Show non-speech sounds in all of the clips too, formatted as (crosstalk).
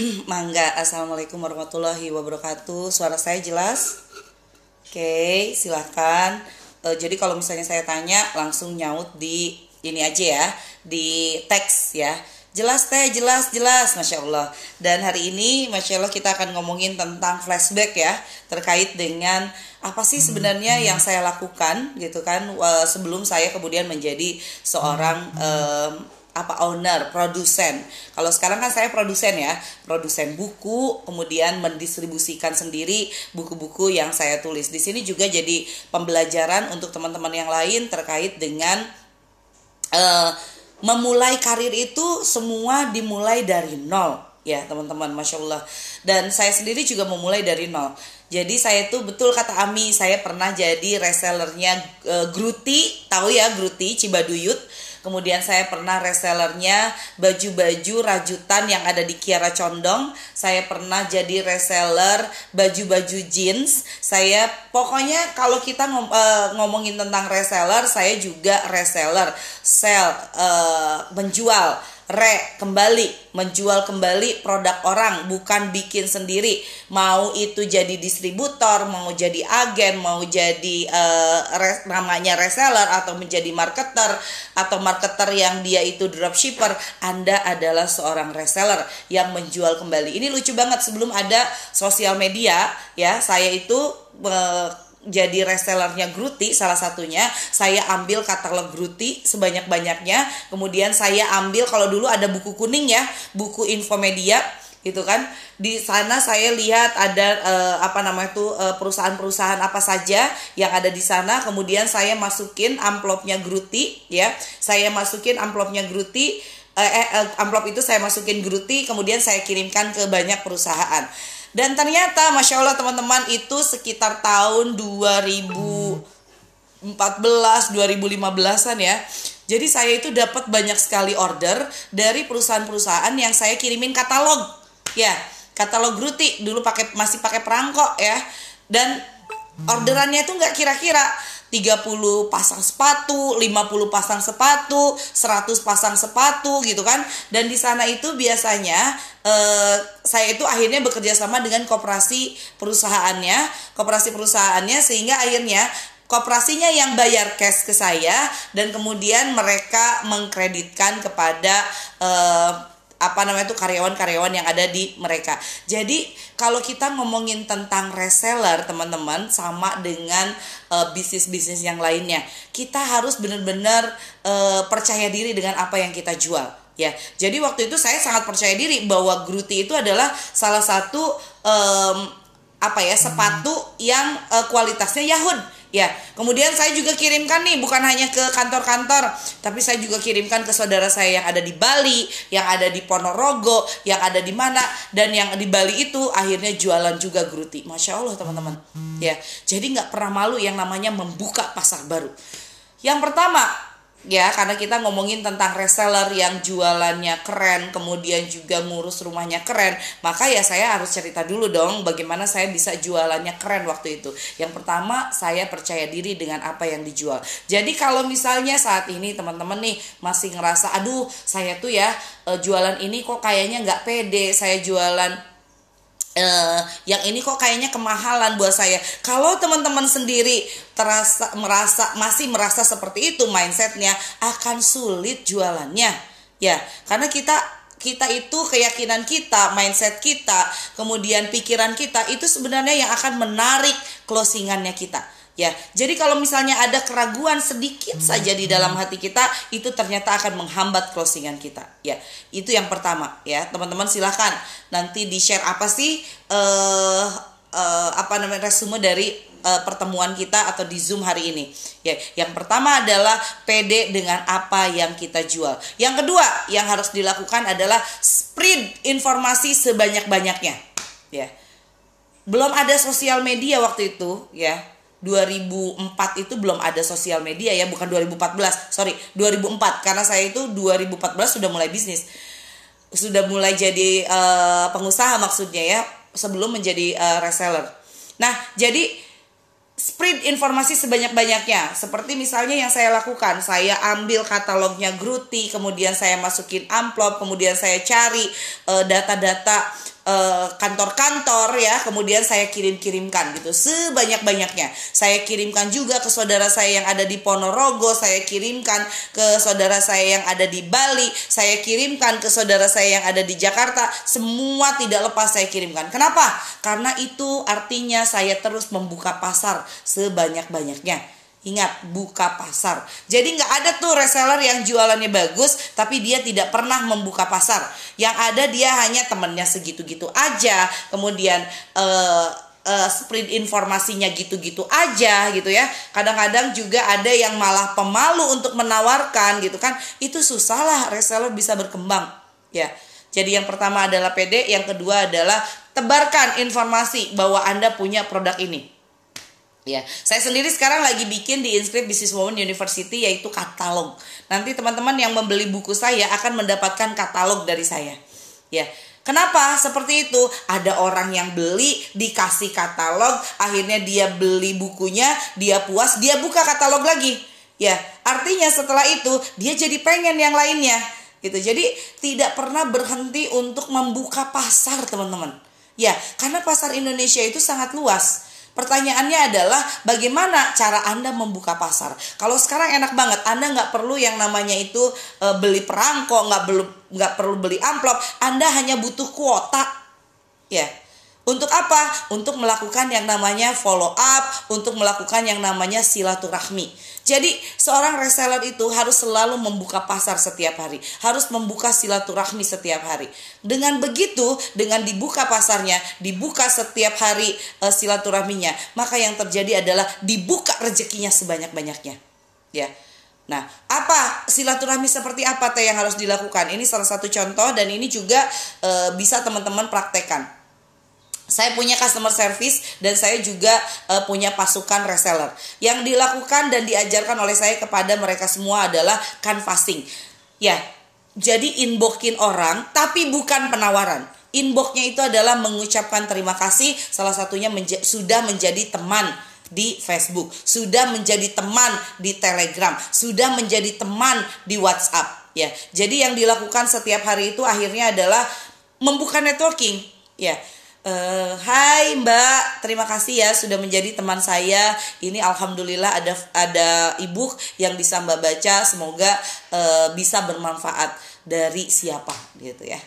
(clears throat) Mangga, Assalamualaikum warahmatullahi wabarakatuh. Suara saya jelas? Oke, silahkan. E, jadi kalau misalnya saya tanya, langsung nyaut di ini aja ya, di teks ya. Jelas teh, jelas, jelas, masya Allah. Dan hari ini, masya Allah kita akan ngomongin tentang flashback ya, terkait dengan apa sih sebenarnya yang saya lakukan gitu kan sebelum saya kemudian menjadi seorang um, apa owner, produsen. Kalau sekarang kan saya produsen ya, produsen buku, kemudian mendistribusikan sendiri buku-buku yang saya tulis. Di sini juga jadi pembelajaran untuk teman-teman yang lain terkait dengan uh, memulai karir itu semua dimulai dari nol ya teman-teman, masya Allah. Dan saya sendiri juga memulai dari nol. Jadi saya tuh betul kata Ami, saya pernah jadi resellernya uh, Gruti, tahu ya Gruti Cibaduyut Kemudian saya pernah resellernya baju-baju rajutan yang ada di Kiara Condong. Saya pernah jadi reseller baju-baju jeans. Saya pokoknya kalau kita ngom, uh, ngomongin tentang reseller, saya juga reseller, sell, uh, menjual re kembali menjual kembali produk orang bukan bikin sendiri. Mau itu jadi distributor mau jadi agen mau jadi uh, re, namanya reseller atau menjadi marketer atau marketer yang dia itu dropshipper Anda adalah seorang reseller yang menjual kembali. Ini lucu banget sebelum ada sosial media ya saya itu uh, jadi resellernya Gruti salah satunya saya ambil katalog Gruti sebanyak-banyaknya. Kemudian saya ambil kalau dulu ada buku kuning ya buku infomedia gitu kan. Di sana saya lihat ada uh, apa namanya itu uh, perusahaan-perusahaan apa saja yang ada di sana. Kemudian saya masukin amplopnya Gruti ya. Saya masukin amplopnya Gruti eh, eh amplop itu saya masukin Gruti kemudian saya kirimkan ke banyak perusahaan dan ternyata Masya Allah teman-teman itu sekitar tahun 2014 2015an ya. Jadi saya itu dapat banyak sekali order dari perusahaan-perusahaan yang saya kirimin katalog. Ya katalog Gruti dulu pakai masih pakai perangkok ya. Dan orderannya itu nggak kira-kira 30 pasang sepatu, 50 pasang sepatu, 100 pasang sepatu gitu kan. Dan di sana itu biasanya eh, saya itu akhirnya bekerja sama dengan koperasi perusahaannya, koperasi perusahaannya sehingga akhirnya koperasinya yang bayar cash ke saya dan kemudian mereka mengkreditkan kepada eh, apa namanya itu karyawan-karyawan yang ada di mereka. Jadi kalau kita ngomongin tentang reseller teman-teman sama dengan uh, bisnis-bisnis yang lainnya, kita harus benar-benar uh, percaya diri dengan apa yang kita jual ya. Jadi waktu itu saya sangat percaya diri bahwa Gruti itu adalah salah satu um, apa ya sepatu yang uh, kualitasnya Yahud Ya, kemudian saya juga kirimkan nih bukan hanya ke kantor-kantor, tapi saya juga kirimkan ke saudara saya yang ada di Bali, yang ada di Ponorogo, yang ada di mana dan yang di Bali itu akhirnya jualan juga gruti. Masya Allah teman-teman. Ya, jadi nggak pernah malu yang namanya membuka pasar baru. Yang pertama, ya karena kita ngomongin tentang reseller yang jualannya keren kemudian juga ngurus rumahnya keren. Maka ya saya harus cerita dulu dong bagaimana saya bisa jualannya keren waktu itu. Yang pertama saya percaya diri dengan apa yang dijual. Jadi kalau misalnya saat ini teman-teman nih masih ngerasa aduh saya tuh ya eh, jualan ini kok kayaknya nggak pede saya jualan Uh, yang ini kok kayaknya kemahalan buat saya. Kalau teman-teman sendiri terasa merasa masih merasa seperti itu mindsetnya akan sulit jualannya, ya karena kita kita itu keyakinan kita, mindset kita, kemudian pikiran kita itu sebenarnya yang akan menarik closingannya kita ya. Jadi kalau misalnya ada keraguan sedikit hmm. saja di dalam hati kita, itu ternyata akan menghambat closingan kita, ya. Itu yang pertama, ya. Teman-teman silahkan nanti di share apa sih uh, uh, apa namanya resume dari uh, pertemuan kita atau di Zoom hari ini. Ya, yang pertama adalah PD dengan apa yang kita jual. Yang kedua yang harus dilakukan adalah spread informasi sebanyak-banyaknya. Ya. Belum ada sosial media waktu itu, ya 2004 itu belum ada sosial media ya bukan 2014 sorry 2004 karena saya itu 2014 sudah mulai bisnis. Sudah mulai jadi uh, pengusaha maksudnya ya sebelum menjadi uh, reseller. Nah jadi spread informasi sebanyak-banyaknya. Seperti misalnya yang saya lakukan saya ambil katalognya Gruti kemudian saya masukin amplop kemudian saya cari uh, data-data eh, kantor-kantor ya kemudian saya kirim-kirimkan gitu sebanyak-banyaknya. Saya kirimkan juga ke saudara saya yang ada di Ponorogo saya kirimkan ke saudara saya yang ada di Bali saya kirimkan ke saudara saya yang ada di Jakarta semua tidak lepas saya kirimkan. Kenapa? Karena itu artinya saya terus membuka pasar sebanyak-banyaknya Ingat, buka pasar. Jadi nggak ada tuh reseller yang jualannya bagus, tapi dia tidak pernah membuka pasar. Yang ada dia hanya temennya segitu-gitu aja. Kemudian uh, uh, sprint informasinya gitu-gitu aja gitu ya. Kadang-kadang juga ada yang malah pemalu untuk menawarkan gitu kan. Itu susah lah reseller bisa berkembang ya. Jadi yang pertama adalah PD, yang kedua adalah tebarkan informasi bahwa Anda punya produk ini. Ya, saya sendiri sekarang lagi bikin di Inscript Business Woman University yaitu katalog. Nanti teman-teman yang membeli buku saya akan mendapatkan katalog dari saya. Ya, Kenapa seperti itu? Ada orang yang beli, dikasih katalog, akhirnya dia beli bukunya, dia puas, dia buka katalog lagi. Ya, artinya setelah itu dia jadi pengen yang lainnya. Gitu. Jadi tidak pernah berhenti untuk membuka pasar, teman-teman. Ya, karena pasar Indonesia itu sangat luas Pertanyaannya adalah bagaimana cara Anda membuka pasar. Kalau sekarang enak banget, Anda nggak perlu yang namanya itu e, beli perangko, nggak perlu nggak perlu beli amplop. Anda hanya butuh kuota, ya. Untuk apa? Untuk melakukan yang namanya follow up, untuk melakukan yang namanya silaturahmi. Jadi seorang reseller itu harus selalu membuka pasar setiap hari, harus membuka silaturahmi setiap hari. Dengan begitu, dengan dibuka pasarnya, dibuka setiap hari e, silaturahminya, maka yang terjadi adalah dibuka rezekinya sebanyak-banyaknya. Ya. Nah, apa silaturahmi seperti apa teh yang harus dilakukan? Ini salah satu contoh dan ini juga e, bisa teman-teman praktekkan saya punya customer service dan saya juga uh, punya pasukan reseller. Yang dilakukan dan diajarkan oleh saya kepada mereka semua adalah canvassing. Ya, jadi inboxin orang tapi bukan penawaran. Inboxnya itu adalah mengucapkan terima kasih salah satunya menja sudah menjadi teman di Facebook, sudah menjadi teman di Telegram, sudah menjadi teman di WhatsApp ya. Jadi yang dilakukan setiap hari itu akhirnya adalah membuka networking ya Uh, hai Mbak, terima kasih ya sudah menjadi teman saya. Ini alhamdulillah ada ada ibu yang bisa Mbak baca. Semoga uh, bisa bermanfaat dari siapa gitu ya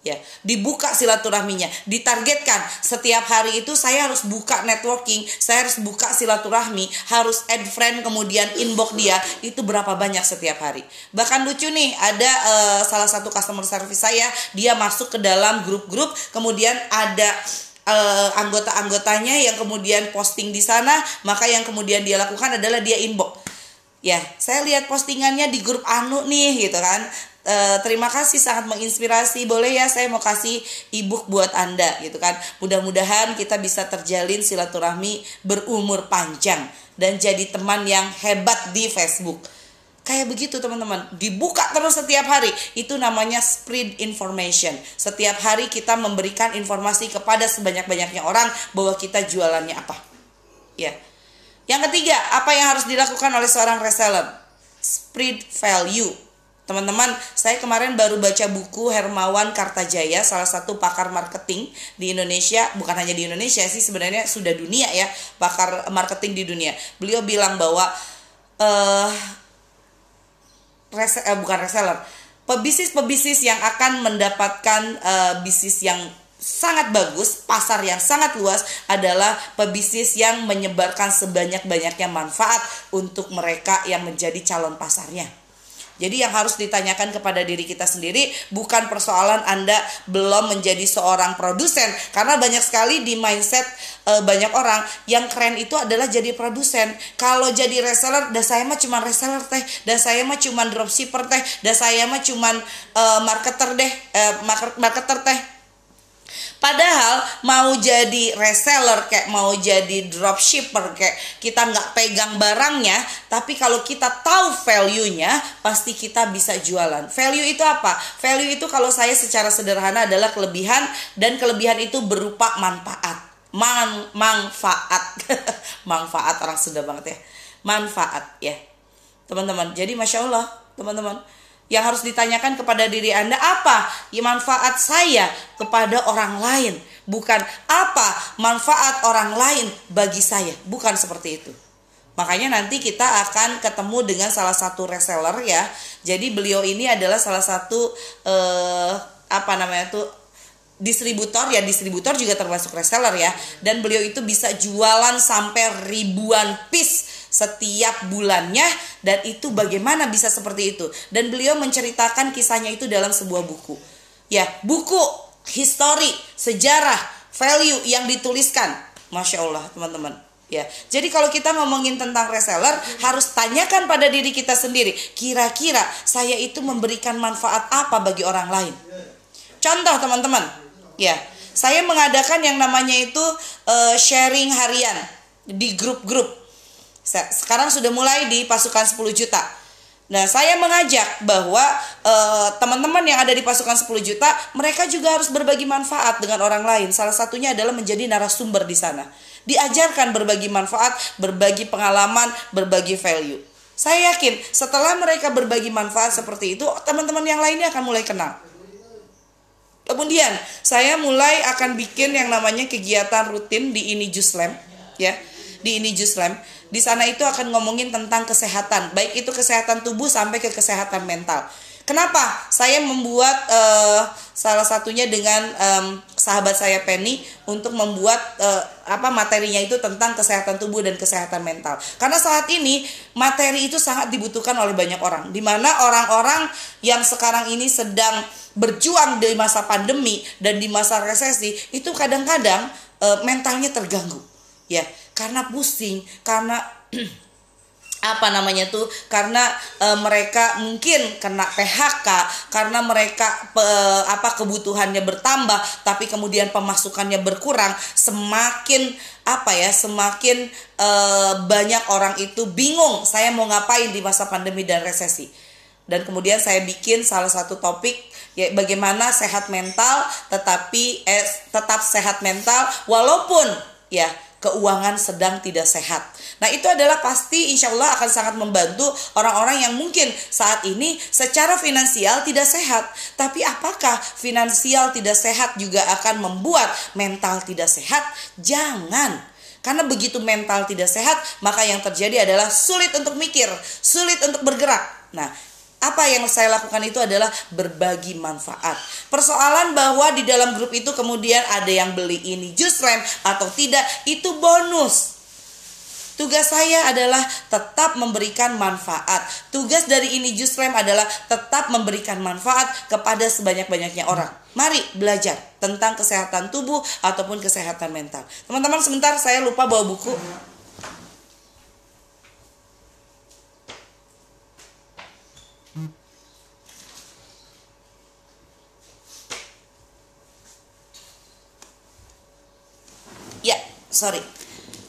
ya dibuka silaturahminya ditargetkan setiap hari itu saya harus buka networking saya harus buka silaturahmi harus add friend kemudian inbox dia itu berapa banyak setiap hari. Bahkan lucu nih ada uh, salah satu customer service saya dia masuk ke dalam grup-grup kemudian ada uh, anggota-anggotanya yang kemudian posting di sana maka yang kemudian dia lakukan adalah dia inbox. Ya saya lihat postingannya di grup anu nih gitu kan Uh, terima kasih sangat menginspirasi. Boleh ya saya mau kasih ebook buat Anda gitu kan. Mudah-mudahan kita bisa terjalin silaturahmi berumur panjang dan jadi teman yang hebat di Facebook. Kayak begitu teman-teman, dibuka terus setiap hari. Itu namanya spread information. Setiap hari kita memberikan informasi kepada sebanyak-banyaknya orang bahwa kita jualannya apa. Ya. Yang ketiga, apa yang harus dilakukan oleh seorang reseller? Spread value Teman-teman, saya kemarin baru baca buku Hermawan Kartajaya, salah satu pakar marketing di Indonesia, bukan hanya di Indonesia sih sebenarnya sudah dunia ya, pakar marketing di dunia. Beliau bilang bahwa uh, rese, uh, bukan reseller, pebisnis-pebisnis yang akan mendapatkan uh, bisnis yang sangat bagus, pasar yang sangat luas adalah pebisnis yang menyebarkan sebanyak-banyaknya manfaat untuk mereka yang menjadi calon pasarnya. Jadi yang harus ditanyakan kepada diri kita sendiri bukan persoalan Anda belum menjadi seorang produsen. Karena banyak sekali di mindset e, banyak orang yang keren itu adalah jadi produsen. Kalau jadi reseller, dah saya mah cuma reseller teh, dah saya mah cuma dropshipper teh, dah saya mah cuma e, marketer deh, e, marketer teh Padahal mau jadi reseller kayak mau jadi dropshipper kayak kita nggak pegang barangnya, tapi kalau kita tahu value-nya pasti kita bisa jualan. Value itu apa? Value itu kalau saya secara sederhana adalah kelebihan dan kelebihan itu berupa manfaat. Man manfaat. (laughs) manfaat orang sudah banget ya. Manfaat ya. Teman-teman. Jadi Masya Allah teman-teman Yang harus ditanyakan kepada diri Anda apa manfaat saya kepada orang lain, bukan apa manfaat orang lain bagi saya, bukan seperti itu. Makanya nanti kita akan ketemu dengan salah satu reseller ya. Jadi beliau ini adalah salah satu eh, apa namanya tuh distributor ya distributor juga termasuk reseller ya dan beliau itu bisa jualan sampai ribuan piece setiap bulannya dan itu bagaimana bisa seperti itu. Dan beliau menceritakan kisahnya itu dalam sebuah buku. Ya buku histori sejarah value yang dituliskan. Masya Allah teman-teman. Ya jadi kalau kita ngomongin tentang reseller harus tanyakan pada diri kita sendiri kira-kira saya itu memberikan manfaat apa bagi orang lain? Contoh teman-teman. Ya saya mengadakan yang namanya itu uh, sharing harian di grup-grup sekarang sudah mulai di pasukan 10 juta. Nah, saya mengajak bahwa uh, teman-teman yang ada di pasukan 10 juta, mereka juga harus berbagi manfaat dengan orang lain. Salah satunya adalah menjadi narasumber di sana. Diajarkan berbagi manfaat, berbagi pengalaman, berbagi value. Saya yakin setelah mereka berbagi manfaat seperti itu, teman-teman yang lainnya akan mulai kenal. Kemudian, saya mulai akan bikin yang namanya kegiatan rutin di ini Juslam, ya. Di ini Juslam di sana itu akan ngomongin tentang kesehatan, baik itu kesehatan tubuh sampai ke kesehatan mental. Kenapa saya membuat uh, salah satunya dengan um, sahabat saya Penny untuk membuat uh, apa materinya itu tentang kesehatan tubuh dan kesehatan mental. Karena saat ini materi itu sangat dibutuhkan oleh banyak orang. Di mana orang-orang yang sekarang ini sedang berjuang di masa pandemi dan di masa resesi itu kadang-kadang uh, mentalnya terganggu. Ya, karena pusing, karena (clears throat) apa namanya tuh karena e, mereka mungkin kena PHK karena mereka pe, apa kebutuhannya bertambah tapi kemudian pemasukannya berkurang semakin apa ya semakin e, banyak orang itu bingung saya mau ngapain di masa pandemi dan resesi? Dan kemudian saya bikin salah satu topik ya bagaimana sehat mental tetapi eh, tetap sehat mental walaupun ya keuangan sedang tidak sehat. Nah itu adalah pasti insya Allah akan sangat membantu orang-orang yang mungkin saat ini secara finansial tidak sehat. Tapi apakah finansial tidak sehat juga akan membuat mental tidak sehat? Jangan. Karena begitu mental tidak sehat, maka yang terjadi adalah sulit untuk mikir, sulit untuk bergerak. Nah, apa yang saya lakukan itu adalah berbagi manfaat. Persoalan bahwa di dalam grup itu kemudian ada yang beli ini jus rem atau tidak, itu bonus. Tugas saya adalah tetap memberikan manfaat. Tugas dari ini jus rem adalah tetap memberikan manfaat kepada sebanyak-banyaknya orang. Mari belajar tentang kesehatan tubuh ataupun kesehatan mental. Teman-teman sebentar saya lupa bawa buku. Sorry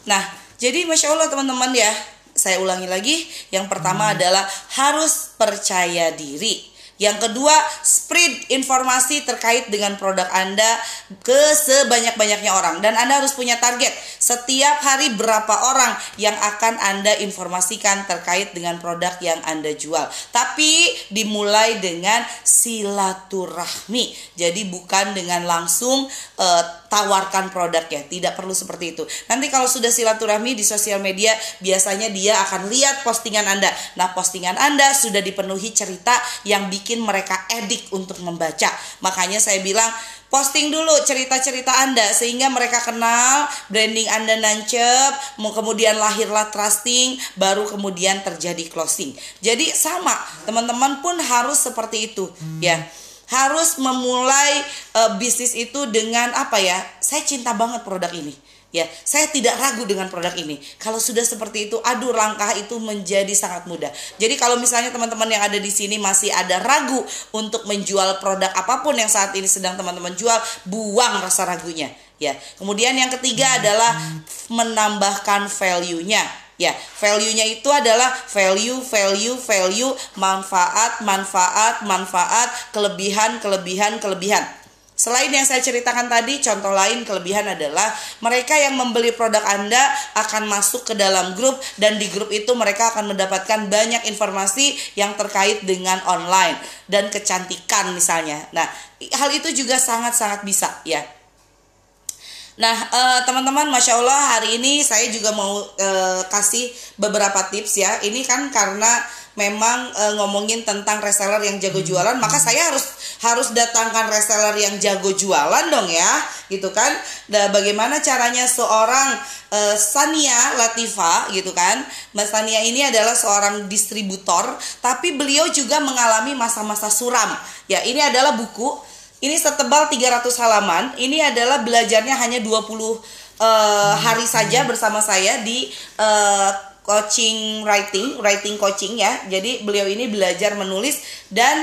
nah jadi masya allah teman-teman ya saya ulangi lagi yang pertama hmm. adalah harus percaya diri yang kedua, spread informasi terkait dengan produk Anda ke sebanyak-banyaknya orang dan Anda harus punya target setiap hari berapa orang yang akan Anda informasikan terkait dengan produk yang Anda jual. Tapi dimulai dengan silaturahmi. Jadi bukan dengan langsung uh, tawarkan produk ya, tidak perlu seperti itu. Nanti kalau sudah silaturahmi di sosial media biasanya dia akan lihat postingan Anda. Nah, postingan Anda sudah dipenuhi cerita yang bikin mereka edik untuk membaca. Makanya saya bilang posting dulu cerita-cerita Anda sehingga mereka kenal branding Anda nancep, kemudian lahirlah trusting, baru kemudian terjadi closing. Jadi sama, teman-teman pun harus seperti itu, ya. Harus memulai uh, bisnis itu dengan apa ya? Saya cinta banget produk ini Ya, saya tidak ragu dengan produk ini. Kalau sudah seperti itu, aduh langkah itu menjadi sangat mudah. Jadi kalau misalnya teman-teman yang ada di sini masih ada ragu untuk menjual produk apa pun yang saat ini sedang teman-teman jual, buang rasa ragunya. Ya. Kemudian yang ketiga adalah menambahkan value-nya. Ya, value-nya itu adalah value, value, value, manfaat, manfaat, manfaat, kelebihan, kelebihan, kelebihan Selain yang saya ceritakan tadi, contoh lain kelebihan adalah mereka yang membeli produk Anda akan masuk ke dalam grup dan di grup itu mereka akan mendapatkan banyak informasi yang terkait dengan online dan kecantikan misalnya. Nah, hal itu juga sangat-sangat bisa ya. Nah, uh, teman-teman, masya Allah hari ini saya juga mau uh, kasih beberapa tips ya. Ini kan karena memang uh, ngomongin tentang reseller yang jago jualan, maka saya harus harus datangkan reseller yang jago jualan dong ya, gitu kan? Dan bagaimana caranya seorang uh, Sania Latifa, gitu kan? Mbak Sania ini adalah seorang distributor, tapi beliau juga mengalami masa-masa suram. Ya, ini adalah buku ini setebal 300 halaman. Ini adalah belajarnya hanya 20 uh, eh, hari saja bersama saya di uh, coaching writing, writing coaching ya. Jadi beliau ini belajar menulis dan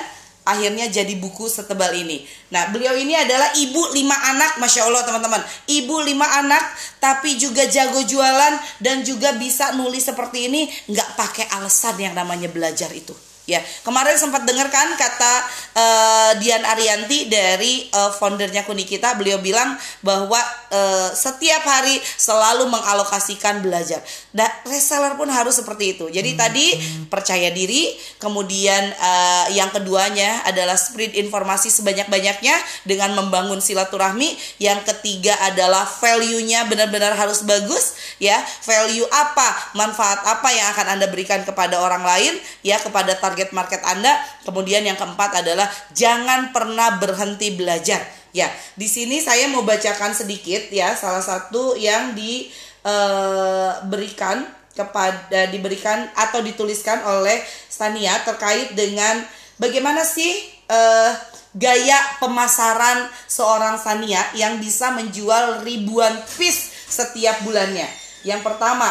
akhirnya jadi buku setebal ini. Nah, beliau ini adalah ibu lima anak, masya Allah teman-teman. Ibu lima anak, tapi juga jago jualan dan juga bisa nulis seperti ini, nggak pakai alasan yang namanya belajar itu. Ya, kemarin sempat dengar kan kata uh, Dian Arianti dari uh, foundernya Kuni kita, beliau bilang bahwa uh, setiap hari selalu mengalokasikan belajar. Dan reseller pun harus seperti itu. Jadi hmm. tadi percaya diri, kemudian uh, yang keduanya adalah spread informasi sebanyak-banyaknya dengan membangun silaturahmi. Yang ketiga adalah value-nya benar-benar harus bagus, ya. Value apa, manfaat apa yang akan Anda berikan kepada orang lain, ya kepada target target market Anda. Kemudian yang keempat adalah jangan pernah berhenti belajar. Ya, di sini saya mau bacakan sedikit ya salah satu yang diberikan eh, kepada diberikan atau dituliskan oleh Stania terkait dengan bagaimana sih uh, gaya pemasaran seorang Stania yang bisa menjual ribuan piece setiap bulannya. Yang pertama,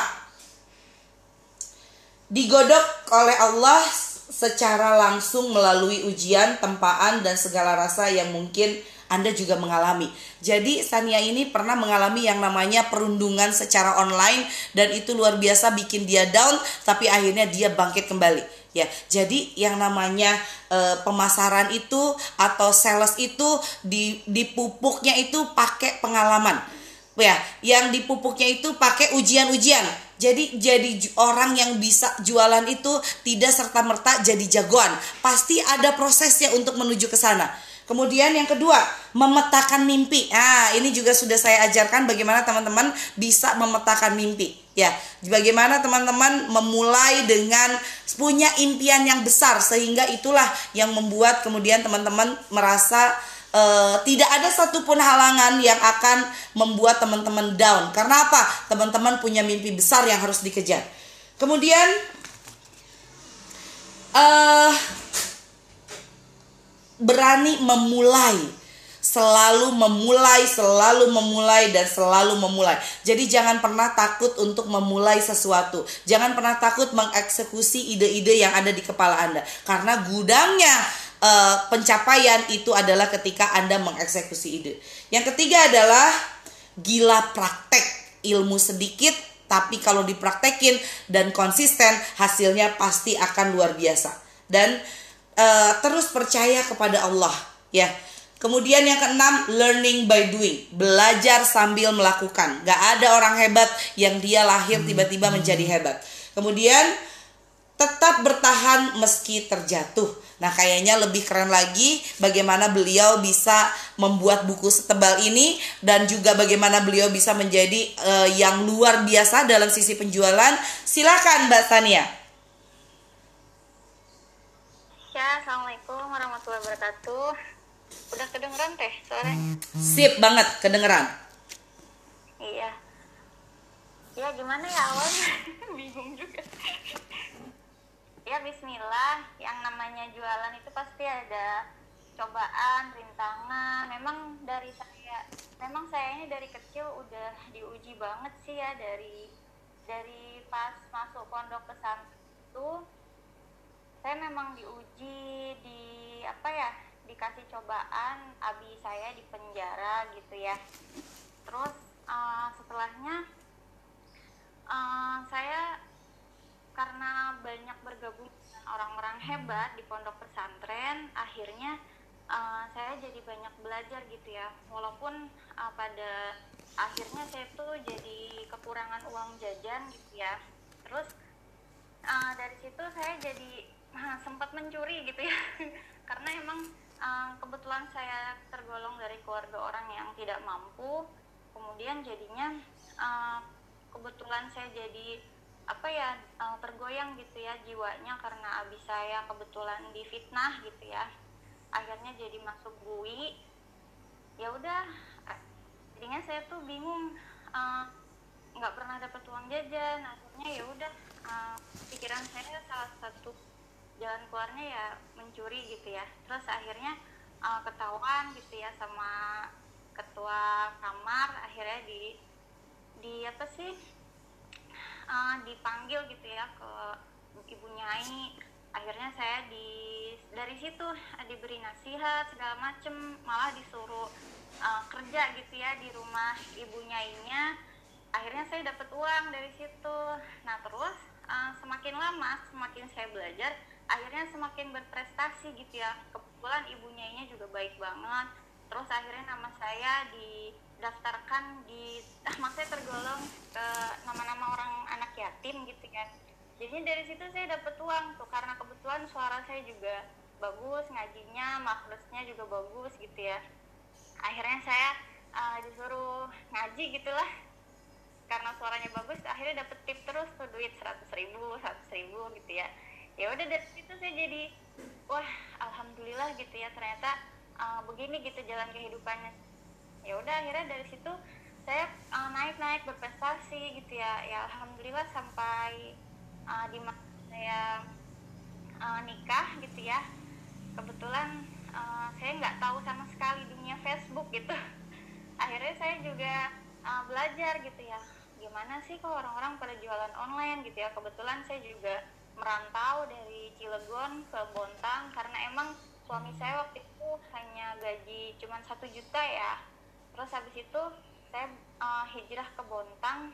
digodok oleh Allah secara langsung melalui ujian, tempaan, dan segala rasa yang mungkin Anda juga mengalami. Jadi Sania ini pernah mengalami yang namanya perundungan secara online dan itu luar biasa bikin dia down tapi akhirnya dia bangkit kembali. Ya, jadi yang namanya e, pemasaran itu atau sales itu di dipupuknya itu pakai pengalaman. Ya, yang dipupuknya itu pakai ujian-ujian jadi jadi orang yang bisa jualan itu tidak serta merta jadi jagoan. Pasti ada prosesnya untuk menuju ke sana. Kemudian yang kedua, memetakan mimpi. Nah, ini juga sudah saya ajarkan bagaimana teman-teman bisa memetakan mimpi. Ya, bagaimana teman-teman memulai dengan punya impian yang besar sehingga itulah yang membuat kemudian teman-teman merasa uh, tidak ada satupun halangan yang akan membuat teman-teman down. Karena apa? Teman-teman punya mimpi besar yang harus dikejar. Kemudian uh, berani memulai selalu memulai, selalu memulai dan selalu memulai. Jadi jangan pernah takut untuk memulai sesuatu. Jangan pernah takut mengeksekusi ide-ide yang ada di kepala Anda karena gudangnya uh, pencapaian itu adalah ketika Anda mengeksekusi ide. Yang ketiga adalah gila praktek, ilmu sedikit tapi kalau dipraktekin dan konsisten hasilnya pasti akan luar biasa. Dan uh, terus percaya kepada Allah, ya. Kemudian yang keenam, learning by doing. Belajar sambil melakukan. Gak ada orang hebat yang dia lahir tiba-tiba menjadi hebat. Kemudian tetap bertahan meski terjatuh. Nah, kayaknya lebih keren lagi bagaimana beliau bisa membuat buku setebal ini dan juga bagaimana beliau bisa menjadi uh, yang luar biasa dalam sisi penjualan. Silakan Mbak Tania. Ya, Assalamualaikum warahmatullahi wabarakatuh. Udah kedengeran teh suaranya? Sip banget, kedengeran. Iya. Ya gimana ya awalnya? (laughs) Bingung juga ya Bismillah yang namanya jualan itu pasti ada cobaan rintangan. Memang dari saya memang saya ini dari kecil udah diuji banget sih ya dari dari pas masuk pondok pesantren saya memang diuji di apa ya dikasih cobaan abi saya di penjara gitu ya. Terus uh, setelahnya uh, saya karena banyak bergabung orang-orang hebat di pondok pesantren akhirnya uh, saya jadi banyak belajar gitu ya. Walaupun uh, pada akhirnya saya tuh jadi kekurangan uang jajan gitu ya. Terus uh, dari situ saya jadi uh, sempat mencuri gitu ya. (laughs) Karena emang uh, kebetulan saya tergolong dari keluarga orang yang tidak mampu. Kemudian jadinya uh, kebetulan saya jadi apa ya uh, tergoyang gitu ya jiwanya karena abis saya kebetulan difitnah gitu ya. Akhirnya jadi masuk bui ya udah jadinya saya tuh bingung nggak uh, pernah dapat uang jajan. Akhirnya ya udah uh, pikiran saya salah satu jalan keluarnya ya mencuri gitu ya. Terus akhirnya uh, ketahuan gitu ya sama ketua kamar akhirnya di di apa sih uh, dipanggil gitu ya ke ibu nyai akhirnya saya di dari situ diberi nasihat segala macem malah disuruh uh, kerja gitu ya di rumah ibu nyainya akhirnya saya dapat uang dari situ. Nah terus uh, semakin lama semakin saya belajar akhirnya semakin berprestasi gitu ya. Kebetulan ibunya ini juga baik banget. Terus akhirnya nama saya didaftarkan di (laughs) maksudnya tergolong ke nama-nama orang anak yatim gitu kan. Jadi dari situ saya dapat uang tuh karena kebetulan suara saya juga bagus ngajinya makhluknya juga bagus gitu ya. Akhirnya saya uh, disuruh ngaji gitulah. Karena suaranya bagus akhirnya dapet tip terus tuh duit seratus ribu seratus ribu gitu ya. Ya udah dari situ saya jadi wah alhamdulillah gitu ya ternyata uh, begini gitu jalan kehidupannya ya udah akhirnya dari situ saya uh, naik naik berprestasi gitu ya. Ya alhamdulillah sampai uh, di saya uh, nikah gitu ya. Kebetulan uh, saya nggak tahu sama sekali dunia Facebook gitu. (laughs) Akhirnya saya juga uh, belajar gitu ya. Gimana sih kalau orang-orang pada jualan online gitu ya? Kebetulan saya juga merantau dari Cilegon ke Bontang karena emang suami saya waktu itu hanya gaji cuma satu juta ya terus habis itu saya uh, hijrah ke Bontang.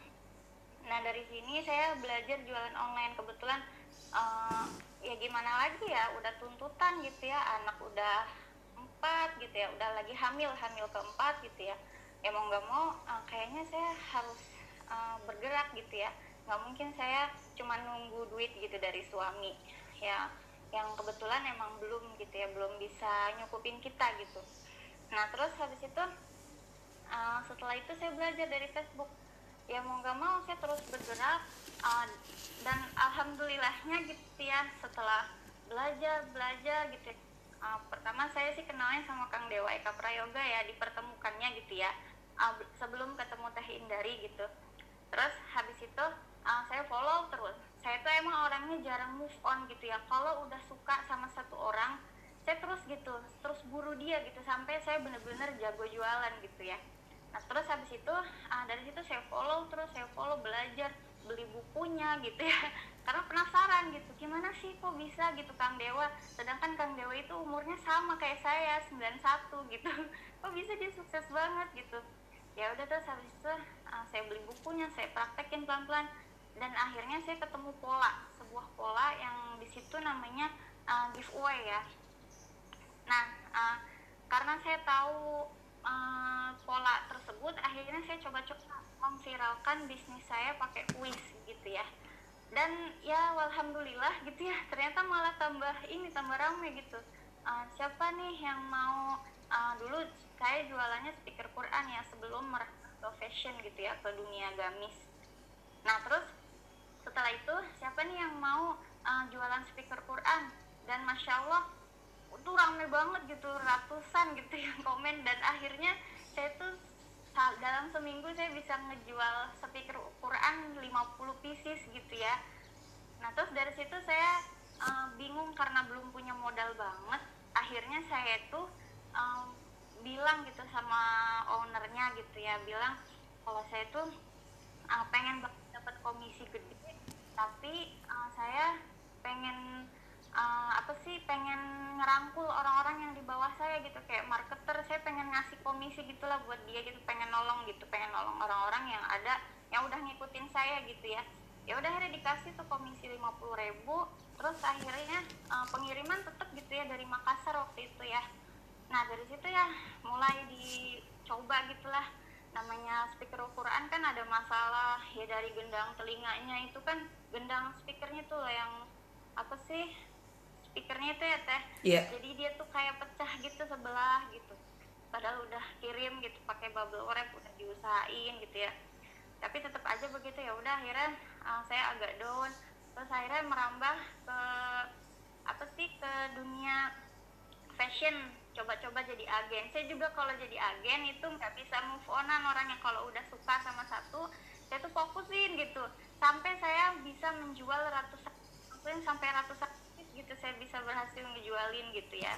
Nah dari sini saya belajar jualan online. Kebetulan uh, ya gimana lagi ya udah tuntutan gitu ya. Anak udah empat gitu ya udah lagi hamil hamil keempat gitu ya. Ya mau nggak mau uh, kayaknya saya harus uh, bergerak gitu ya. Nggak mungkin saya cuma nunggu duit gitu dari suami ya yang kebetulan emang belum gitu ya belum bisa nyukupin kita gitu. Nah terus habis itu uh, setelah itu saya belajar dari Facebook. Ya mau nggak mau saya terus bergerak uh, dan alhamdulillahnya gitu ya setelah belajar belajar gitu uh, pertama saya sih kenalnya sama Kang Dewa Eka Prayoga ya dipertemukannya gitu ya. Uh, sebelum ketemu Teh Indari gitu. Terus habis itu uh, saya follow terus. Saya tuh emang orangnya jarang move on gitu ya. Kalau udah suka sama satu orang saya terus gitu terus buru dia gitu. Sampai saya bener-bener jago jualan gitu ya nah terus habis itu uh, dari situ saya follow terus saya follow belajar beli bukunya gitu ya. (laughs) Karena penasaran gitu gimana sih kok bisa gitu Kang Dewa? Sedangkan Kang Dewa itu umurnya sama kayak saya 91 gitu. (laughs) Kok bisa dia sukses banget gitu? Ya udah terus habis itu uh, saya beli bukunya saya praktekin pelan-pelan. Dan akhirnya saya ketemu pola sebuah pola yang di situ namanya uh, giveaway ya. Nah uh, karena saya tahu uh, pola tersebut akhirnya saya coba-coba memviralkan bisnis saya pakai kuis gitu ya. Dan ya alhamdulillah gitu ya ternyata malah tambah ini tambah ramai gitu. Uh, siapa nih yang mau uh, dulu saya jualannya speaker Quran ya sebelum merambah ke fashion gitu ya ke dunia gamis. Nah terus setelah itu siapa nih yang mau uh, jualan speaker Quran? Dan masya Allah itu rame banget gitu ratusan gitu yang komen. Dan akhirnya saya tuh dalam seminggu saya bisa ngejual speaker Quran 50 pieces gitu ya. Nah terus dari situ saya uh, bingung karena belum punya modal banget. Akhirnya saya tuh um, bilang gitu sama ownernya gitu ya bilang kalau saya tuh uh, pengen dapat komisi gede tapi uh, saya pengen uh, apa sih pengen ngerangkul orang-orang yang di bawah saya gitu kayak marketer saya pengen ngasih komisi gitulah buat dia gitu pengen nolong gitu pengen nolong orang-orang yang ada yang udah ngikutin saya gitu ya. Ya udah akhirnya dikasih tuh komisi lima puluh ribu terus akhirnya uh, pengiriman tetap gitu ya dari Makassar waktu itu ya. Nah dari situ ya mulai dicoba gitulah. Namanya speaker Quran kan ada masalah ya dari gendang telinganya itu kan gendang speakernya tuh yang apa sih speakernya itu ya teh? Iya. jadi dia tuh kayak pecah gitu sebelah gitu. Padahal udah kirim gitu pakai bubble wrap udah diusahain gitu ya. Tapi tetap aja begitu ya udah akhirnya uh, saya agak down. Terus akhirnya merambah ke apa sih ke dunia fashion. Coba-coba jadi agen. Saya juga kalau jadi agen itu nggak bisa move onan orangnya. Kalau udah suka sama satu saya tuh fokusin gitu. Sampai saya bisa menjual ratusan sampai ratusan gitu saya bisa berhasil ngejualin gitu ya.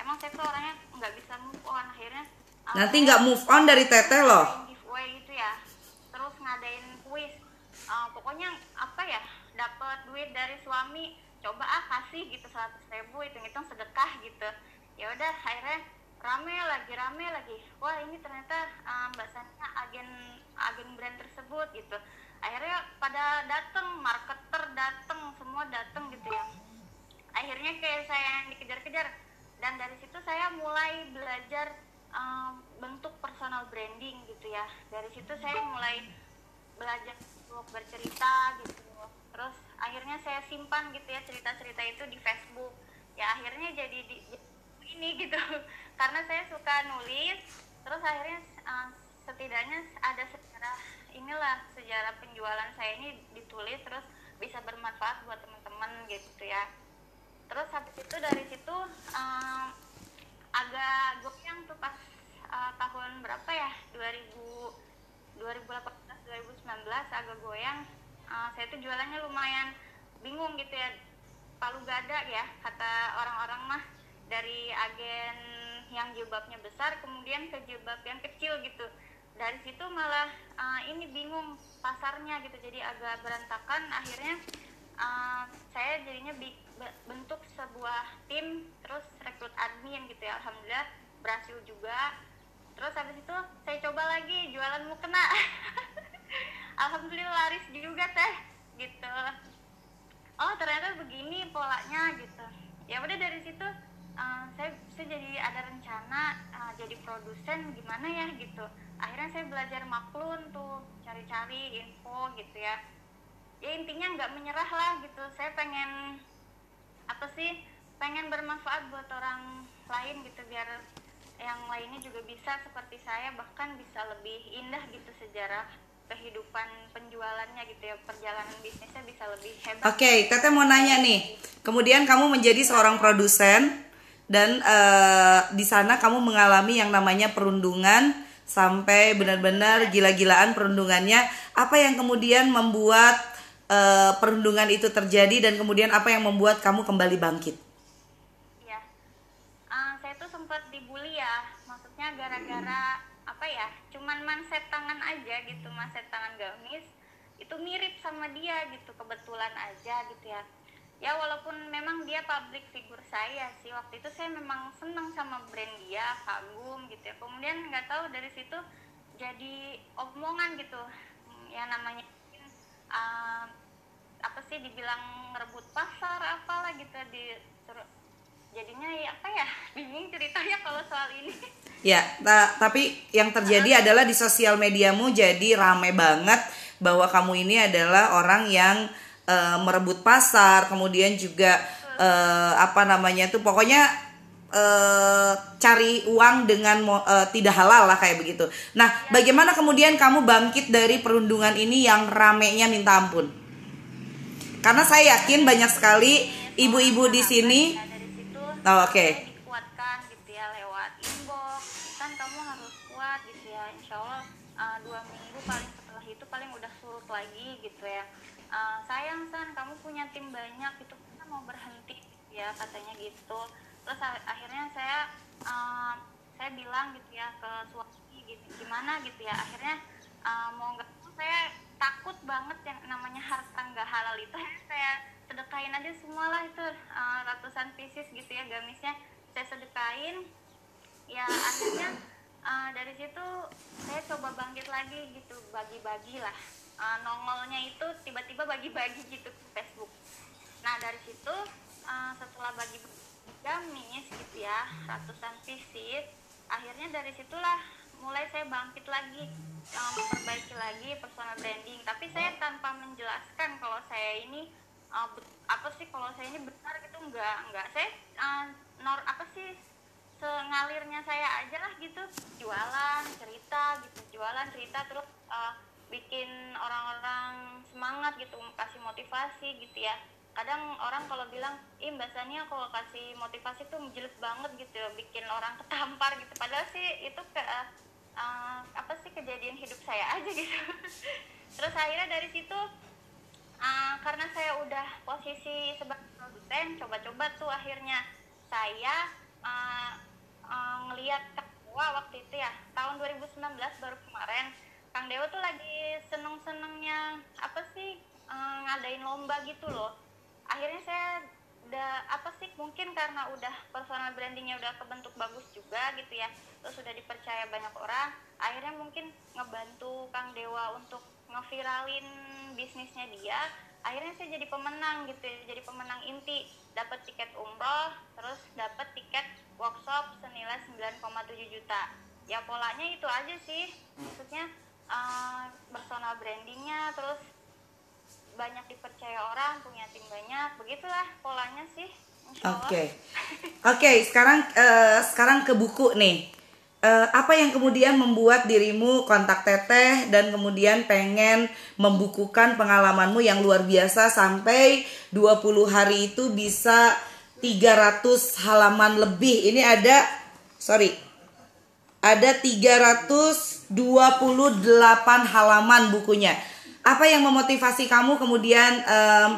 Emang saya tuh orangnya nggak bisa move on akhirnya uh, Nanti nggak move on dari teteh loh. giveaway gitu ya. Terus ngadain kuis. Uh, pokoknya apa ya dapat duit dari suami coba ah kasih gitu seratus ribu hitung hitung sedekah gitu. Ya udah akhirnya rame lagi rame lagi. Wah ini ternyata uh, mbak Sania agen agen brand tersebut gitu. Akhirnya pada dateng marketer dateng semua dateng gitu ya akhirnya kayak saya yang dikejar-kejar. Dan dari situ saya mulai belajar um, bentuk personal branding gitu ya. Dari situ saya mulai belajar untuk bercerita gitu. Terus akhirnya saya simpan gitu ya cerita-cerita itu di Facebook. Ya akhirnya jadi di, ini gitu. (laughs) Karena saya suka nulis terus akhirnya uh, setidaknya ada sejarah inilah sejarah penjualan saya ini ditulis terus bisa bermanfaat buat teman-teman gitu ya terus habis itu dari situ um, agak goyang tuh pas uh, tahun berapa ya? 2000 2018 2019 agak goyang. Uh, saya tuh jualannya lumayan bingung gitu ya. Palu gada ya kata orang-orang mah. Dari agen yang jilbabnya besar kemudian ke jilbab yang kecil gitu. Dari situ malah uh, ini bingung pasarnya gitu. Jadi agak berantakan. Akhirnya uh, saya jadinya bi- be- bentuk sebuah tim terus rekrut admin gitu ya alhamdulillah berhasil juga. Terus habis itu saya coba lagi jualan mukena. (laughs) Alhamdulillah laris juga teh gitu. Oh ternyata begini polanya gitu. Ya udah dari situ uh, saya saya jadi ada rencana uh, jadi produsen gimana ya gitu. Akhirnya saya belajar maklun tuh cari-cari info gitu ya. Ya intinya nggak menyerah lah gitu saya pengen apa sih pengen bermanfaat buat orang lain gitu biar yang lainnya juga bisa seperti saya bahkan bisa lebih indah gitu sejarah kehidupan penjualannya gitu ya perjalanan bisnisnya bisa lebih hebat Oke, Teteh mau nanya nih. Kemudian kamu menjadi seorang produsen dan eh, di sana kamu mengalami yang namanya perundungan sampai benar-benar gila-gilaan perundungannya. Apa yang kemudian membuat eh, perundungan itu terjadi dan kemudian apa yang membuat kamu kembali bangkit? ya Ah, saya tuh sempat dibully ya. Maksudnya gara-gara apa ya cuman manset tangan aja gitu manset tangan gamis itu mirip sama dia gitu kebetulan aja gitu ya. Ya walaupun memang dia public figure saya sih waktu itu saya memang seneng sama brand dia kagum gitu ya. Kemudian nggak tahu dari situ jadi omongan gitu. Hmm, ya namanya ah, apa sih dibilang ngerebut pasar apalah gitu di jadinya ya apa ya (laughs) bingung ceritanya kalau soal ini. Ya, ta- tapi yang terjadi adalah di sosial mediamu jadi rame banget bahwa kamu ini adalah orang yang eh, merebut pasar, kemudian juga eh, apa namanya tuh pokoknya eh, cari uang dengan eh, tidak halal lah kayak begitu. Nah, bagaimana kemudian kamu bangkit dari perundungan ini yang ramenya minta ampun? Karena saya yakin banyak sekali ibu-ibu di sini. ya situ Oh, oke. dikuatkan gitu ya kan kamu harus kuat gitu ya insya Allah uh, dua minggu paling setelah itu paling udah surut lagi gitu ya Uh, sayang san kamu punya tim banyak itu mau berhenti gitu ya katanya gitu terus akhirnya saya uh, saya bilang gitu ya ke suami gitu gimana? gitu ya. Akhirnya uh, mau nggak saya takut banget yang namanya harta nggak halal itu. Saya sedekain aja semualah itu uh, ratusan pieces gitu ya gamisnya. Saya sedekain. Ya akhirnya uh, dari situ saya coba bangkit lagi gitu bagi-bagi lah. Uh, nongolnya itu tiba-tiba bagi-bagi gitu ke Facebook. Nah dari situ uh, setelah bagi gamis gitu ya ratusan pieces akhirnya dari situlah mulai saya bangkit lagi memperbaiki lagi personal branding. Tapi saya tanpa menjelaskan kalau saya ini uh, apa sih kalau saya ini benar gitu enggak enggak. Saya uh, nor apa sih sengalirnya saya aja lah gitu. Jualan cerita gitu jualan cerita terus uh, bikin orang-orang semangat gitu kasih motivasi gitu ya kadang orang kalau bilang ih mbak Sania kalau kasih motivasi tuh menjelit banget gitu bikin orang ketampar gitu. Padahal sih itu ke uh, apa sih kejadian hidup saya aja gitu. (laughs) Terus akhirnya dari situ uh, karena saya udah posisi sebagai produsen coba-coba tuh akhirnya saya uh, uh, ngelihat wah waktu itu ya tahun 2019 baru kemarin. Kang Dewa tuh lagi seneng-senengnya apa sih uh, ngadain lomba gitu loh akhirnya saya udah apa sih mungkin karena udah personal brandingnya udah kebentuk bagus juga gitu ya terus sudah dipercaya banyak orang akhirnya mungkin ngebantu Kang Dewa untuk ngeviralin bisnisnya dia akhirnya saya jadi pemenang gitu ya jadi pemenang inti. Dapat tiket umroh terus dapat tiket workshop senilai 9,7 juta. Ya polanya itu aja sih maksudnya uh, personal brandingnya terus banyak dipercaya orang punya tim banyak begitulah polanya sih Oke, okay. oke. Okay, sekarang uh, sekarang ke buku nih. Uh, apa yang kemudian membuat dirimu kontak Teteh dan kemudian pengen membukukan pengalamanmu yang luar biasa sampai 20 hari itu bisa 300 halaman lebih. Ini ada sorry. Ada 328 halaman bukunya apa yang memotivasi kamu kemudian um,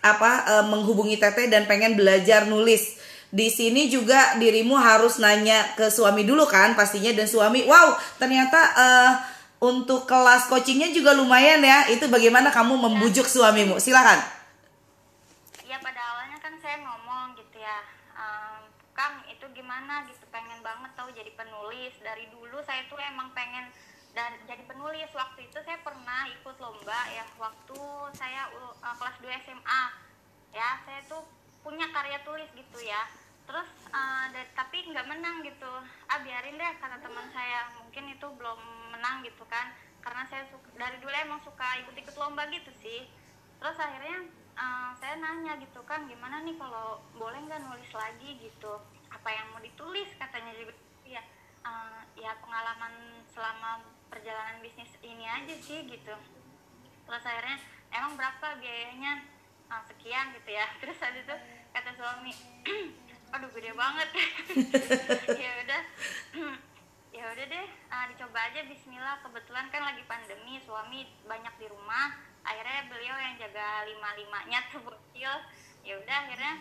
apa um, menghubungi Teteh dan pengen belajar nulis? Di sini juga dirimu harus nanya ke suami dulu kan pastinya dan suami wow ternyata uh, untuk kelas coachingnya juga lumayan ya. Itu bagaimana kamu membujuk suamimu? Silakan. Ya pada awalnya kan saya ngomong gitu ya um, Kang itu gimana gitu pengen banget tahu jadi penulis. Dari dulu saya tuh emang pengen dan jadi penulis waktu itu saya pernah ikut lomba ya waktu saya uh, kelas 2 SMA ya saya tuh punya karya tulis gitu ya. Terus uh, tapi nggak menang gitu. Ah biarin deh kata teman saya. Mungkin itu belum menang gitu kan. Karena saya suka, dari dulu emang suka ikut-ikut lomba gitu sih. Terus akhirnya uh, saya nanya gitu kan gimana nih kalau boleh nggak nulis lagi gitu? Apa yang mau ditulis? katanya. Juga ya uh, ya pengalaman selama perjalanan bisnis ini aja sih gitu. Terus akhirnya emang berapa biayanya? Nah, sekian gitu ya. (laughs) Terus habis itu kata suami (clears throat) aduh gede banget. (laughs) Ya udah (clears throat) ya udah deh uh, dicoba aja Bismillah. Kebetulan kan lagi pandemi suami banyak di rumah. Akhirnya beliau yang jaga lima limanya tuh bocil. Ya udah akhirnya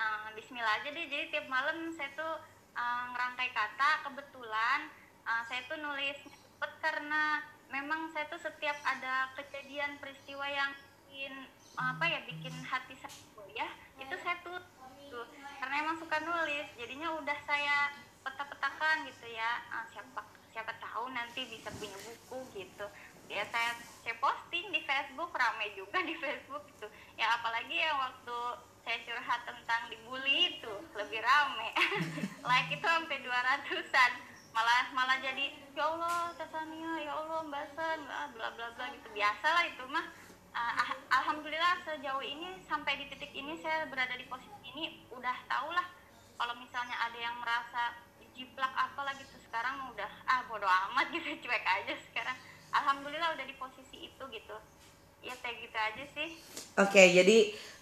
uh, Bismillah aja deh. Jadi tiap malam saya tuh uh, ngerangkai kata kebetulan uh, saya tuh nulis cepet karena memang saya tuh setiap ada kejadian peristiwa yang bikin apa ya bikin hati saya ya itu saya tuh tuh karena emang suka nulis jadinya udah saya peta-petakan gitu ya. Uh, siapa siapa tahu nanti bisa punya buku gitu. Ya saya saya posting di Facebook ramai juga di Facebook gitu. Ya apalagi yang waktu saya curhat tentang dibully itu lebih rame (laughs) like itu sampai 200an malah malah jadi ya Allah Tasania ya Allah Mbak San bla bla bla gitu. Biasa lah itu mah. Uh, alhamdulillah sejauh ini sampai di titik ini saya berada di posisi ini udah tau lah. Kalau misalnya ada yang merasa jiplak apalah gitu sekarang udah ah bodo amat (laughs) gitu cuek aja sekarang. Alhamdulillah udah di posisi itu gitu ya kayak gitu aja sih oke okay, jadi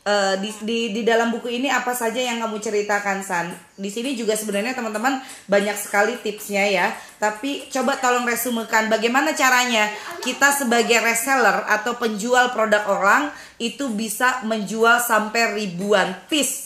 uh, di, di di dalam buku ini apa saja yang kamu ceritakan San? Di sini juga sebenarnya teman-teman banyak sekali tipsnya ya. Tapi coba tolong resumekan bagaimana caranya kita sebagai reseller atau penjual produk orang itu bisa menjual sampai ribuan piece.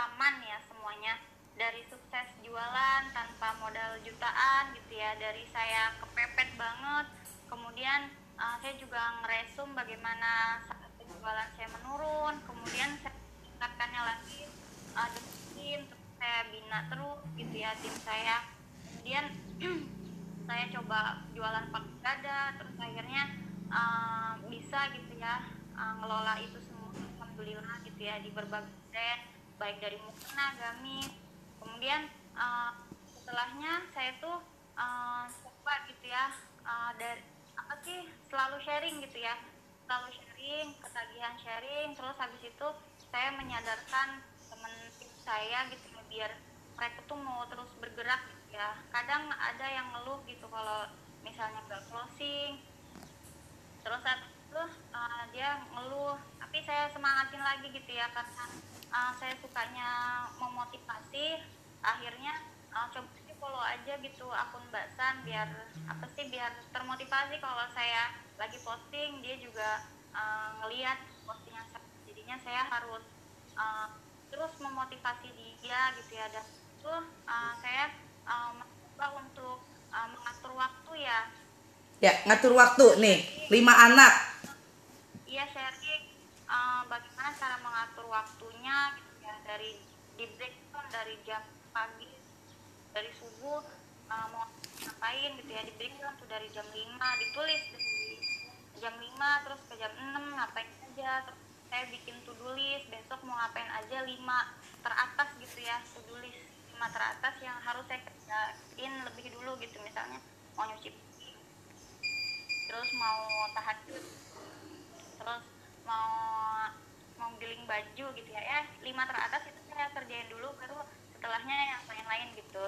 Pengalaman ya semuanya. Dari sukses jualan tanpa modal jutaan gitu ya. Dari saya kepepet banget. Kemudian uh, saya juga ngeresum bagaimana saat penjualan saya menurun. Kemudian saya tingkatkannya lagi uh, tim saya bina terus gitu ya tim saya. Kemudian (clears throat) saya coba jualan pakai dada terus akhirnya uh, bisa gitu ya uh, ngelola itu semua alhamdulillah gitu ya di berbagai brand baik dari mukena gamis. Kemudian uh, setelahnya saya tuh uh, gitu ya uh, dari apa sih selalu sharing gitu ya. Selalu sharing ketagihan sharing terus habis itu saya menyadarkan teman saya gitu ya, biar mereka tuh mau terus bergerak gitu ya. Kadang ada yang ngeluh gitu kalau misalnya gak closing. Terus saat itu uh, dia ngeluh. Tapi saya semangatin lagi gitu ya karena uh, saya sukanya memotivasi. Akhirnya uh, coba sih follow aja gitu akun Mbak San biar apa sih biar termotivasi kalau saya lagi posting. Dia juga uh, ngelihat postingan saya. Jadinya saya harus uh, terus memotivasi dia gitu ya. Dan itu uh, saya uh, untuk uh, mengatur waktu ya. Ya ngatur waktu nih. Lima anak. Iya uh, bagaimana cara mengatur waktunya gitu ya dari di breakdown dari jam pagi dari subuh uh, mau ngapain gitu ya di breakdown tuh dari jam 5 ditulis dari jam 5 terus ke jam 6 ngapain aja terus saya bikin to do list besok mau ngapain aja 5 teratas gitu ya to do list 5 teratas yang harus saya kerjain lebih dulu gitu misalnya mau nyuci terus mau tahajud terus mau mau giling baju gitu ya. Ya lima teratas itu saya kerjain dulu baru setelahnya yang lain-lain gitu.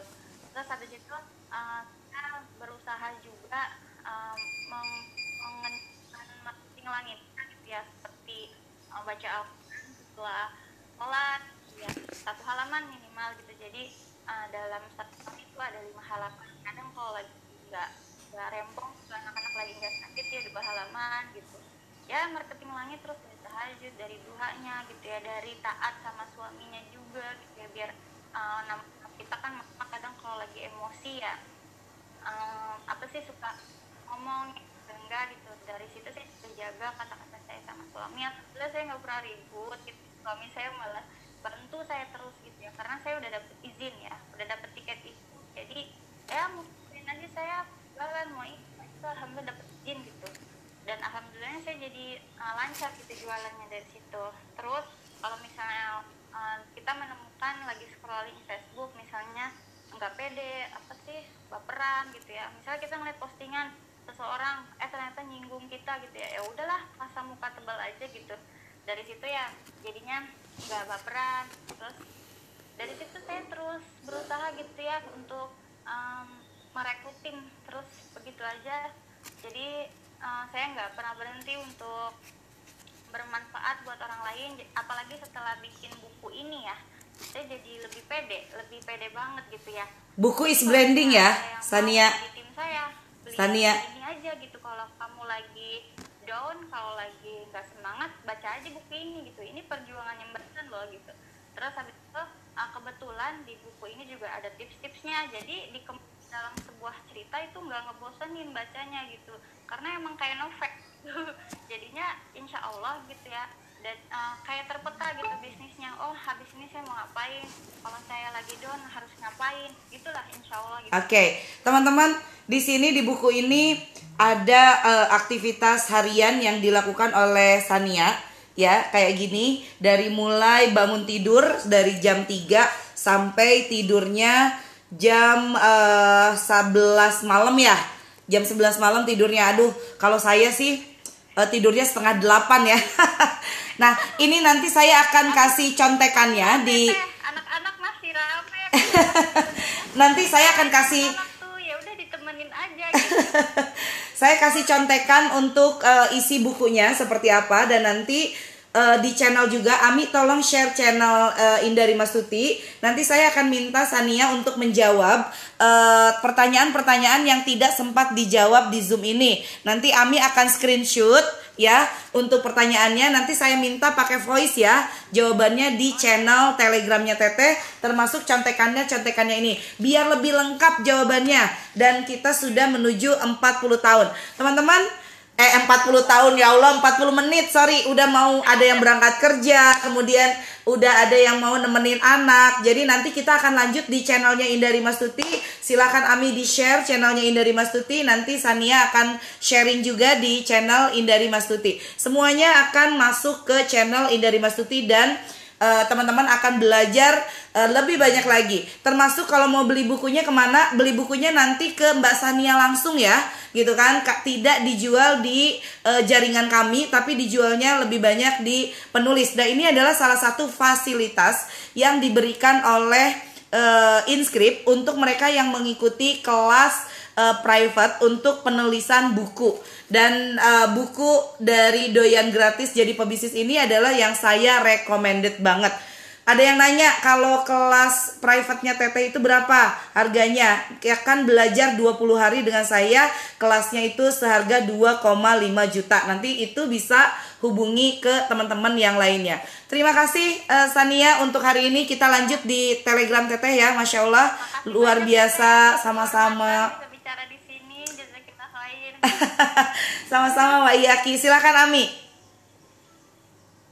Terus habis itu uh, saya berusaha juga um, mengenalkan marketing langit gitu ya seperti uh, baca Al-Quran setelah sholat ya satu halaman minimal gitu. Jadi uh, dalam satu tahun itu ada lima halaman. Kadang kalau lagi nggak nggak rempong anak-anak lagi nggak sakit ya dua halaman gitu ya marketing langit terus dari tahajud dari duhanya gitu ya dari taat sama suaminya juga gitu ya biar uh, kita kan kadang kalau lagi emosi ya um, apa sih suka ngomong enggak gitu. Dari situ saya terjaga kata-kata saya sama suami. Alhamdulillah saya nggak pernah ribut gitu suami saya malah bantu saya terus gitu ya karena saya udah dapet izin ya udah dapet tiket itu. Jadi ya mungkin aja saya jalan mau itu alhamdulillah dapet izin gitu dan alhamdulillah saya jadi uh, lancar gitu jualannya dari situ. Terus kalau misalnya uh, kita menemukan lagi scrolling Facebook misalnya nggak pede apa sih baperan gitu ya. Misalnya kita ngeliat postingan seseorang eh ternyata nyinggung kita gitu ya. Ya udahlah pasang muka tebal aja gitu. Dari situ ya jadinya nggak baperan. Terus dari situ saya terus berusaha gitu ya untuk um, merekrutin. Terus begitu aja. Jadi uh, saya nggak pernah berhenti untuk bermanfaat buat orang lain apalagi setelah bikin buku ini ya. Saya jadi lebih pede lebih pede banget gitu ya. Buku is branding ya Sania. di tim saya beli Sania. ini aja gitu. Kalau kamu lagi down kalau lagi nggak semangat baca aja buku ini gitu. Ini perjuangan yang berat loh gitu. Terus habis itu uh, kebetulan di buku ini juga ada tips-tipsnya. Jadi di dalam sebuah cerita itu nggak ngebosenin bacanya gitu. Karena emang kayak novel. (laughs) Jadinya insya Allah gitu ya. Dan uh, kayak terpeta gitu bisnisnya. Oh habis ini saya mau ngapain? Kalau saya lagi down harus ngapain? Itulah insya Allah gitu. Oke, teman-teman, di sini di buku ini ada eh, aktivitas harian yang dilakukan oleh Sania ya, kayak gini. Dari mulai bangun tidur dari jam 3 sampai tidurnya jam eh, 11 malam ya. Jam 11 malam tidurnya. Aduh, kalau saya sih eh, tidurnya setengah delapan ya. (laughs) nah, ini nanti saya akan kasih contekannya di anak-anak masih rame (laughs) nanti saya akan kasih ya udah ditemenin aja gitu (laughs) Saya kasih contekan untuk eh, isi bukunya seperti apa dan nanti eh, di channel juga. Ami tolong share channel eh, Indari Mastuti. Nanti saya akan minta Sania untuk menjawab eh, pertanyaan-pertanyaan yang tidak sempat dijawab di Zoom ini. Nanti Ami akan screenshot ya untuk pertanyaannya. Nanti saya minta pakai voice ya jawabannya di channel telegramnya Teteh termasuk contekannya contekannya ini. Biar lebih lengkap jawabannya. Dan kita sudah menuju 40 tahun. Teman-teman eh 40 tahun ya Allah 40 menit sorry. Udah mau ada yang berangkat kerja kemudian udah ada yang mau nemenin anak. Jadi nanti kita akan lanjut di channelnya Indari Mastuti. Silakan Ami di share channelnya Indari Mastuti. Nanti Sania akan sharing juga di channel Indari Mastuti. Semuanya akan masuk ke channel Indari Mastuti dan eh, teman-teman uh, akan belajar uh, lebih banyak lagi. Termasuk kalau mau beli bukunya ke mana? Beli bukunya nanti ke Mbak Sania langsung ya gitu kan? Tidak dijual di uh, jaringan kami tapi dijualnya lebih banyak di penulis. Dan ini adalah salah satu fasilitas yang diberikan oleh uh, Inscript untuk mereka yang mengikuti kelas uh, private untuk penulisan buku dan uh, buku dari doyan gratis jadi pebisnis ini adalah yang saya recommended banget ada yang nanya kalau kelas private-nya Teteh itu berapa harganya? Ya kan belajar 20 hari dengan saya, kelasnya itu seharga 2,5 juta. Nanti itu bisa hubungi ke teman-teman yang lainnya. Terima kasih uh, Sania untuk hari ini kita lanjut di Telegram Teteh ya, Masya Allah luar biasa sama-sama. Bisa bicara di sini, Sama-sama Mbak Iyaki, silakan Ami.